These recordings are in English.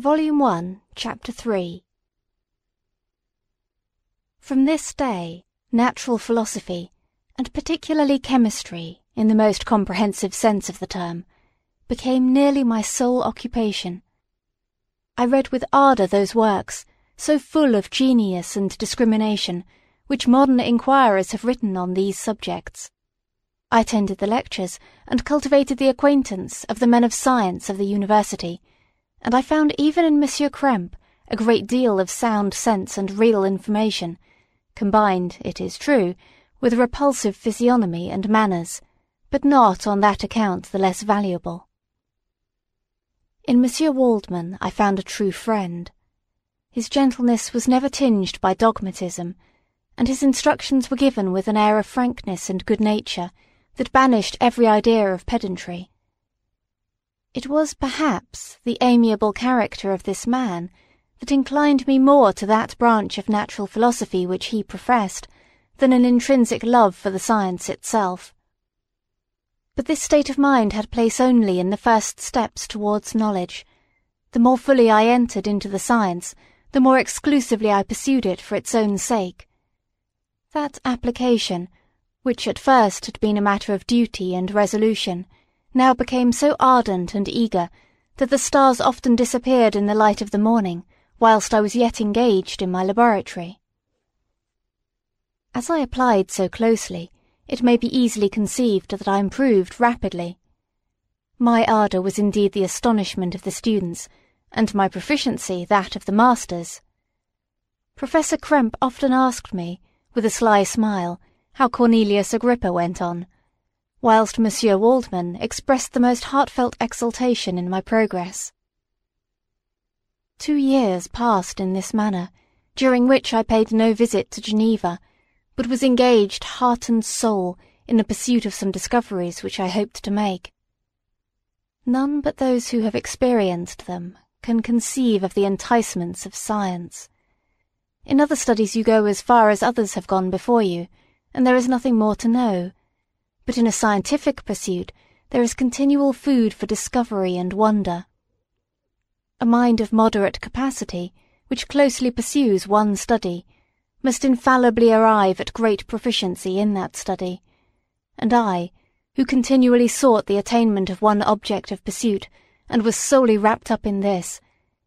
Volume 1, Chapter 3 From this day, natural philosophy, and particularly chemistry, in the most comprehensive sense of the term, became nearly my sole occupation. I read with ardour those works, so full of genius and discrimination, which modern inquirers have written on these subjects. I attended the lectures, and cultivated the acquaintance of the men of science of the university, and I found even in Monsieur Krempe a great deal of sound sense and real information, combined, it is true, with a repulsive physiognomy and manners, but not on that account the less valuable. In Monsieur Waldman I found a true friend. His gentleness was never tinged by dogmatism, and his instructions were given with an air of frankness and good nature that banished every idea of pedantry. It was, perhaps, the amiable character of this man that inclined me more to that branch of natural philosophy which he professed, than an intrinsic love for the science itself. But this state of mind had place only in the first steps towards knowledge. The more fully I entered into the science, the more exclusively I pursued it for its own sake. That application, which at first had been a matter of duty and resolution, now became so ardent and eager that the stars often disappeared in the light of the morning whilst I was yet engaged in my laboratory. As I applied so closely, it may be easily conceived that I improved rapidly. My ardour was indeed the astonishment of the students, and my proficiency that of the masters. Professor Krempe often asked me, with a sly smile, how Cornelius Agrippa went on, whilst Monsieur Waldman expressed the most heartfelt exultation in my progress. Two years passed in this manner, during which I paid no visit to Geneva, but was engaged heart and soul in the pursuit of some discoveries which I hoped to make. None but those who have experienced them can conceive of the enticements of science. In other studies you go as far as others have gone before you, and there is nothing more to know but in a scientific pursuit there is continual food for discovery and wonder. A mind of moderate capacity, which closely pursues one study, must infallibly arrive at great proficiency in that study, and I, who continually sought the attainment of one object of pursuit, and was solely wrapped up in this,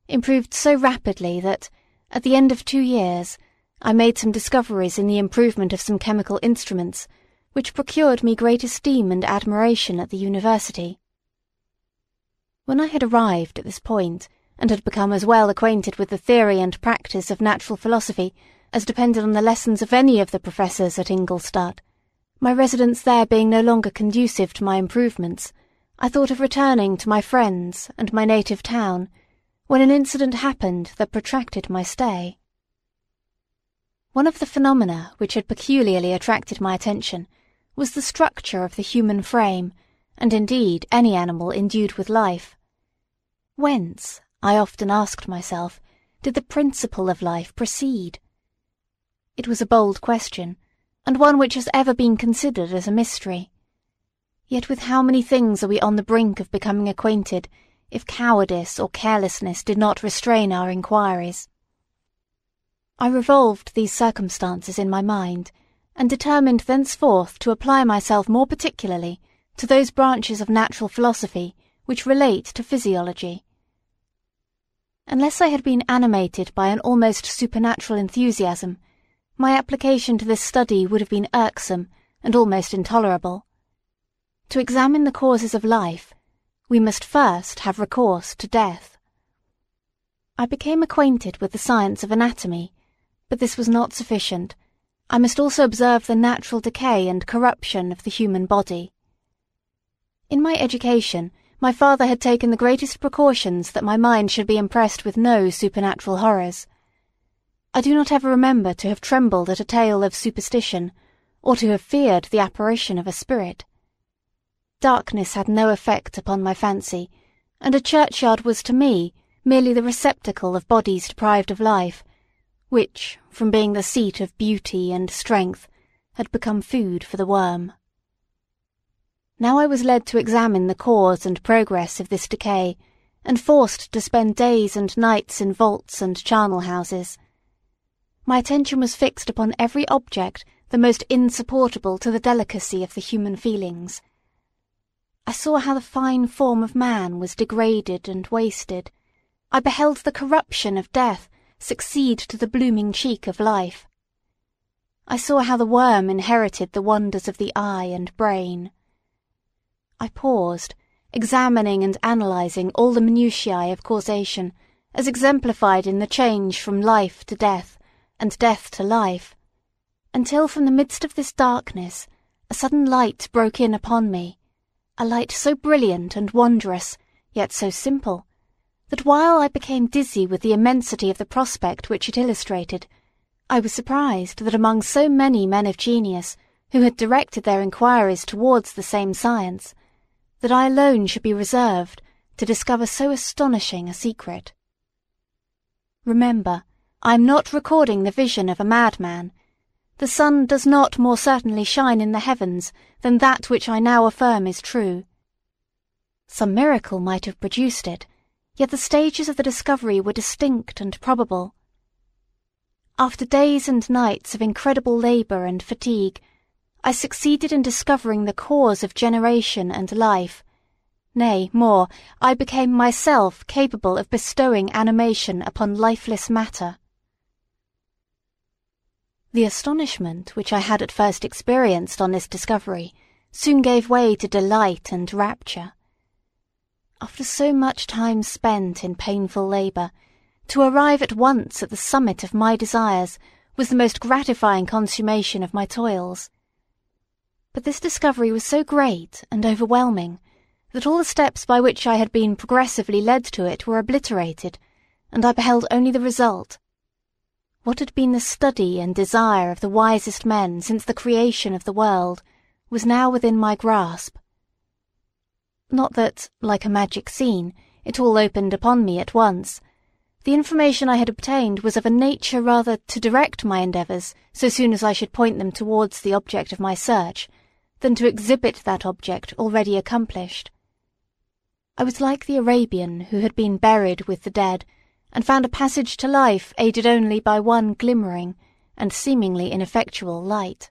improved so rapidly that, at the end of two years, I made some discoveries in the improvement of some chemical instruments which procured me great esteem and admiration at the university. When I had arrived at this point, and had become as well acquainted with the theory and practice of natural philosophy as depended on the lessons of any of the professors at Ingolstadt, my residence there being no longer conducive to my improvements, I thought of returning to my friends and my native town, when an incident happened that protracted my stay. One of the phenomena which had peculiarly attracted my attention was the structure of the human frame, and indeed any animal endued with life. Whence, I often asked myself, did the principle of life proceed? It was a bold question, and one which has ever been considered as a mystery. Yet with how many things are we on the brink of becoming acquainted, if cowardice or carelessness did not restrain our inquiries. I revolved these circumstances in my mind, and determined thenceforth to apply myself more particularly to those branches of natural philosophy which relate to physiology. Unless I had been animated by an almost supernatural enthusiasm, my application to this study would have been irksome and almost intolerable. To examine the causes of life, we must first have recourse to death. I became acquainted with the science of anatomy, but this was not sufficient I must also observe the natural decay and corruption of the human body. In my education, my father had taken the greatest precautions that my mind should be impressed with no supernatural horrors. I do not ever remember to have trembled at a tale of superstition, or to have feared the apparition of a spirit. Darkness had no effect upon my fancy, and a churchyard was to me merely the receptacle of bodies deprived of life, which, from being the seat of beauty and strength, had become food for the worm. Now I was led to examine the cause and progress of this decay, and forced to spend days and nights in vaults and charnel houses. My attention was fixed upon every object the most insupportable to the delicacy of the human feelings. I saw how the fine form of man was degraded and wasted. I beheld the corruption of death succeed to the blooming cheek of life. I saw how the worm inherited the wonders of the eye and brain. I paused, examining and analysing all the minutiae of causation, as exemplified in the change from life to death, and death to life, until from the midst of this darkness a sudden light broke in upon me, a light so brilliant and wondrous, yet so simple, that while I became dizzy with the immensity of the prospect which it illustrated, I was surprised that among so many men of genius who had directed their inquiries towards the same science, that I alone should be reserved to discover so astonishing a secret. Remember, I am not recording the vision of a madman. The sun does not more certainly shine in the heavens than that which I now affirm is true. Some miracle might have produced it, yet the stages of the discovery were distinct and probable. After days and nights of incredible labour and fatigue, I succeeded in discovering the cause of generation and life. Nay, more, I became myself capable of bestowing animation upon lifeless matter. The astonishment which I had at first experienced on this discovery soon gave way to delight and rapture. After so much time spent in painful labour, to arrive at once at the summit of my desires was the most gratifying consummation of my toils. But this discovery was so great and overwhelming that all the steps by which I had been progressively led to it were obliterated, and I beheld only the result. What had been the study and desire of the wisest men since the creation of the world was now within my grasp. Not that, like a magic scene, it all opened upon me at once, the information I had obtained was of a nature rather to direct my endeavours so soon as I should point them towards the object of my search, than to exhibit that object already accomplished. I was like the Arabian who had been buried with the dead, and found a passage to life aided only by one glimmering, and seemingly ineffectual light.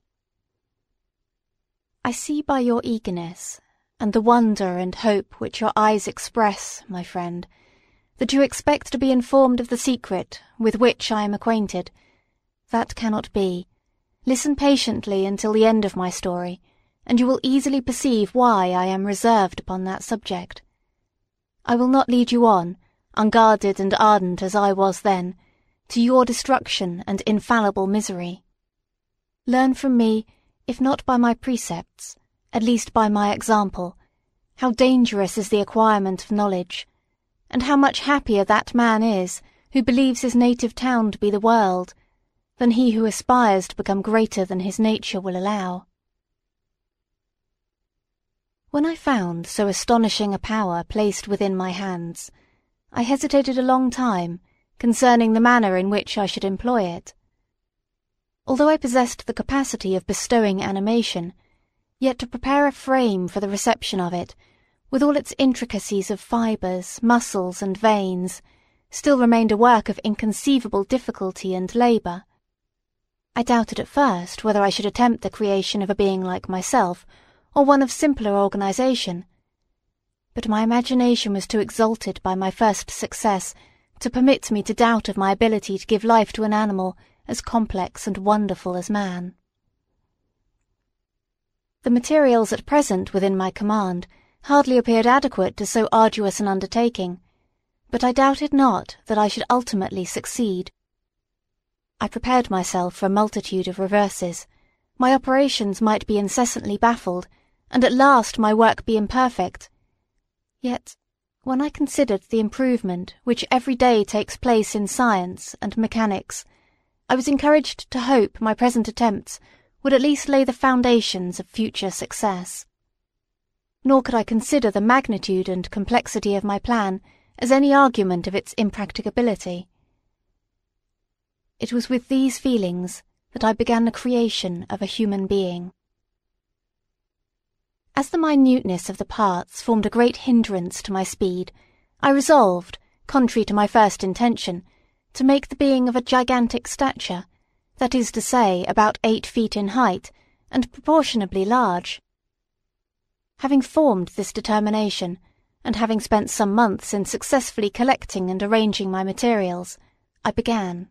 I see by your eagerness, and the wonder and hope which your eyes express, my friend, that you expect to be informed of the secret with which I am acquainted. That cannot be. Listen patiently until the end of my story, and you will easily perceive why I am reserved upon that subject. I will not lead you on, unguarded and ardent as I was then, to your destruction and infallible misery. Learn from me, if not by my precepts, at least by my example, how dangerous is the acquirement of knowledge, and how much happier that man is who believes his native town to be the world, than he who aspires to become greater than his nature will allow. When I found so astonishing a power placed within my hands, I hesitated a long time concerning the manner in which I should employ it. Although I possessed the capacity of bestowing animation, yet to prepare a frame for the reception of it with all its intricacies of fibres, muscles, and veins, still remained a work of inconceivable difficulty and labour. I doubted at first whether I should attempt the creation of a being like myself, or one of simpler organisation. But my imagination was too exalted by my first success to permit me to doubt of my ability to give life to an animal as complex and wonderful as man. The materials at present within my command hardly appeared adequate to so arduous an undertaking, but I doubted not that I should ultimately succeed. I prepared myself for a multitude of reverses. My operations might be incessantly baffled, and at last my work be imperfect. Yet, when I considered the improvement which every day takes place in science and mechanics, I was encouraged to hope my present attempts would at least lay the foundations of future success nor could I consider the magnitude and complexity of my plan as any argument of its impracticability. It was with these feelings that I began the creation of a human being. As the minuteness of the parts formed a great hindrance to my speed, I resolved, contrary to my first intention, to make the being of a gigantic stature, that is to say, about eight feet in height, and proportionably large. Having formed this determination, and having spent some months in successfully collecting and arranging my materials, I began.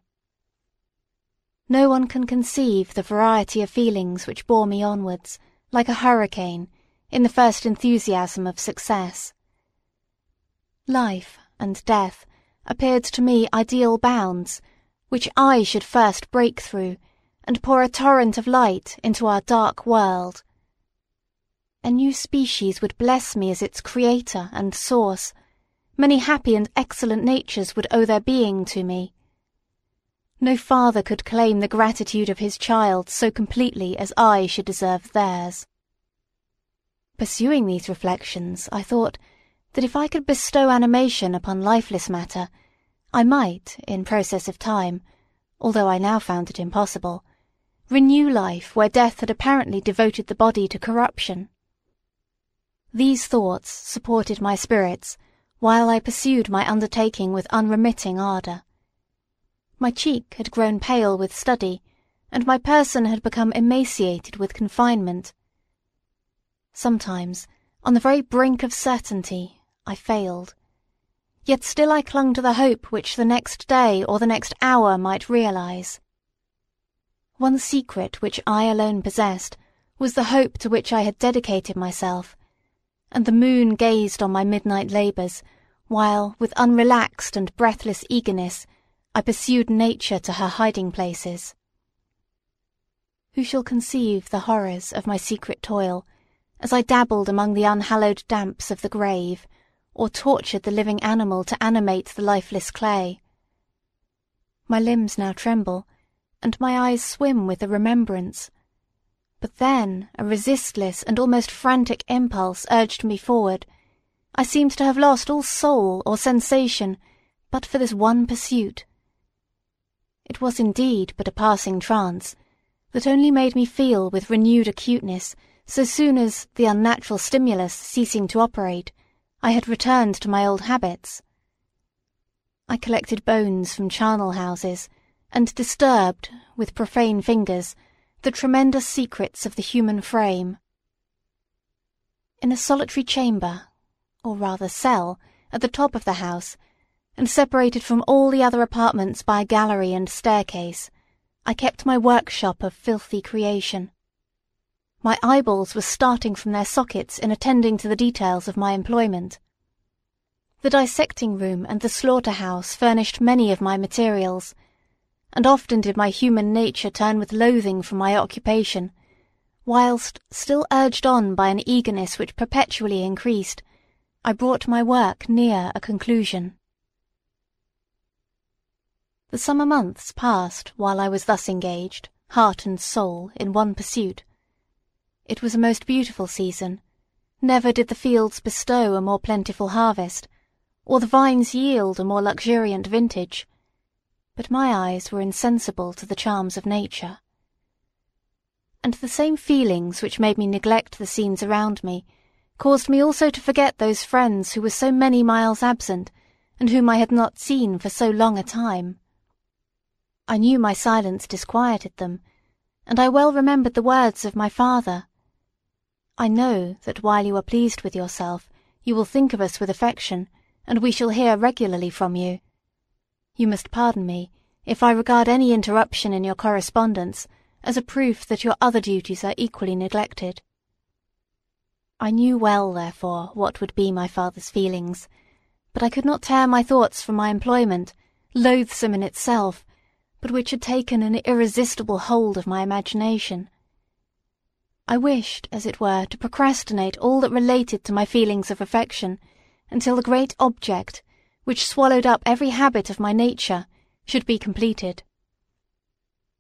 No one can conceive the variety of feelings which bore me onwards, like a hurricane, in the first enthusiasm of success. Life and death appeared to me ideal bounds, which I should first break through, and pour a torrent of light into our dark world. A new species would bless me as its creator and source. Many happy and excellent natures would owe their being to me. No father could claim the gratitude of his child so completely as I should deserve theirs. Pursuing these reflections, I thought that if I could bestow animation upon lifeless matter, I might, in process of time, although I now found it impossible, renew life where death had apparently devoted the body to corruption. These thoughts supported my spirits while I pursued my undertaking with unremitting ardour. My cheek had grown pale with study, and my person had become emaciated with confinement. Sometimes, on the very brink of certainty, I failed. Yet still I clung to the hope which the next day or the next hour might realize. One secret which I alone possessed was the hope to which I had dedicated myself, and the moon gazed on my midnight labours, while, with unrelaxed and breathless eagerness, I pursued nature to her hiding places. Who shall conceive the horrors of my secret toil, as I dabbled among the unhallowed damps of the grave, or tortured the living animal to animate the lifeless clay? My limbs now tremble, and my eyes swim with the remembrance. But then a resistless and almost frantic impulse urged me forward. I seemed to have lost all soul or sensation, but for this one pursuit. It was indeed but a passing trance, that only made me feel with renewed acuteness so soon as, the unnatural stimulus ceasing to operate, I had returned to my old habits. I collected bones from charnel houses, and disturbed, with profane fingers, the tremendous secrets of the human frame. In a solitary chamber, or rather cell, at the top of the house, and separated from all the other apartments by a gallery and staircase, I kept my workshop of filthy creation. My eyeballs were starting from their sockets in attending to the details of my employment. The dissecting room and the slaughter-house furnished many of my materials, and often did my human nature turn with loathing from my occupation, whilst, still urged on by an eagerness which perpetually increased, I brought my work near a conclusion. The summer months passed while I was thus engaged, heart and soul, in one pursuit. It was a most beautiful season. Never did the fields bestow a more plentiful harvest, or the vines yield a more luxuriant vintage. But my eyes were insensible to the charms of nature. And the same feelings which made me neglect the scenes around me caused me also to forget those friends who were so many miles absent, and whom I had not seen for so long a time. I knew my silence disquieted them, and I well remembered the words of my father. I know that while you are pleased with yourself, you will think of us with affection, and we shall hear regularly from you. You must pardon me if I regard any interruption in your correspondence as a proof that your other duties are equally neglected. I knew well, therefore, what would be my father's feelings, but I could not tear my thoughts from my employment, loathsome in itself, but which had taken an irresistible hold of my imagination. I wished, as it were, to procrastinate all that related to my feelings of affection until the great object, which swallowed up every habit of my nature, should be completed.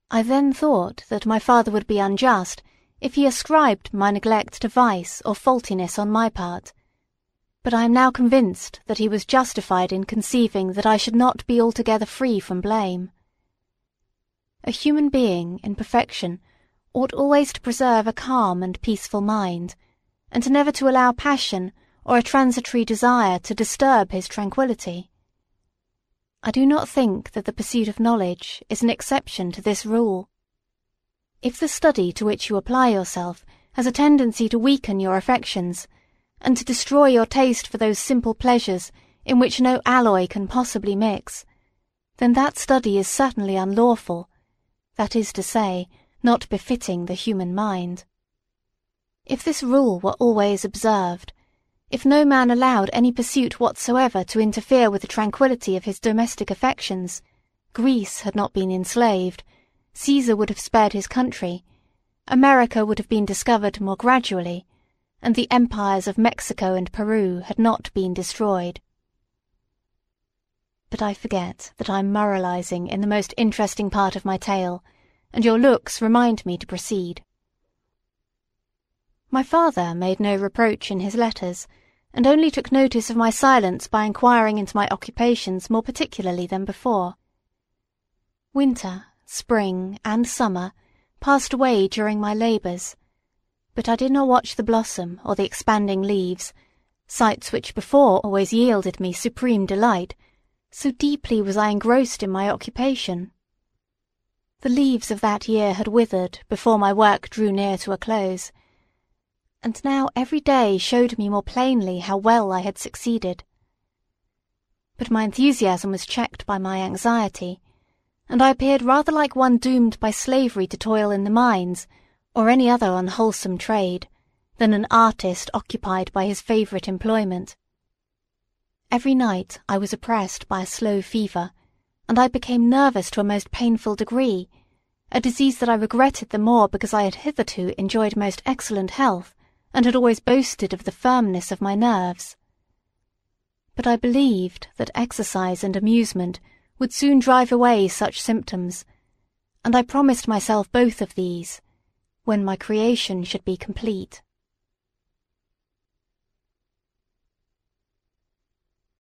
I then thought that my father would be unjust if he ascribed my neglect to vice or faultiness on my part, but I am now convinced that he was justified in conceiving that I should not be altogether free from blame. A human being in perfection ought always to preserve a calm and peaceful mind, and never to allow passion or a transitory desire to disturb his tranquillity. I do not think that the pursuit of knowledge is an exception to this rule. If the study to which you apply yourself has a tendency to weaken your affections, and to destroy your taste for those simple pleasures in which no alloy can possibly mix, then that study is certainly unlawful, that is to say, not befitting the human mind. If this rule were always observed, if no man allowed any pursuit whatsoever to interfere with the tranquillity of his domestic affections, Greece had not been enslaved, Caesar would have spared his country, America would have been discovered more gradually, and the empires of Mexico and Peru had not been destroyed. But I forget that I am moralizing in the most interesting part of my tale, and your looks remind me to proceed. My father made no reproach in his letters, and only took notice of my silence by inquiring into my occupations more particularly than before. Winter, spring, and summer passed away during my labours, but I did not watch the blossom or the expanding leaves, sights which before always yielded me supreme delight, so deeply was I engrossed in my occupation. The leaves of that year had withered before my work drew near to a close, and now every day showed me more plainly how well I had succeeded. But my enthusiasm was checked by my anxiety, and I appeared rather like one doomed by slavery to toil in the mines, or any other unwholesome trade, than an artist occupied by his favourite employment. Every night I was oppressed by a slow fever, and I became nervous to a most painful degree, a disease that I regretted the more because I had hitherto enjoyed most excellent health, and had always boasted of the firmness of my nerves. But I believed that exercise and amusement would soon drive away such symptoms, and I promised myself both of these, when my creation should be complete.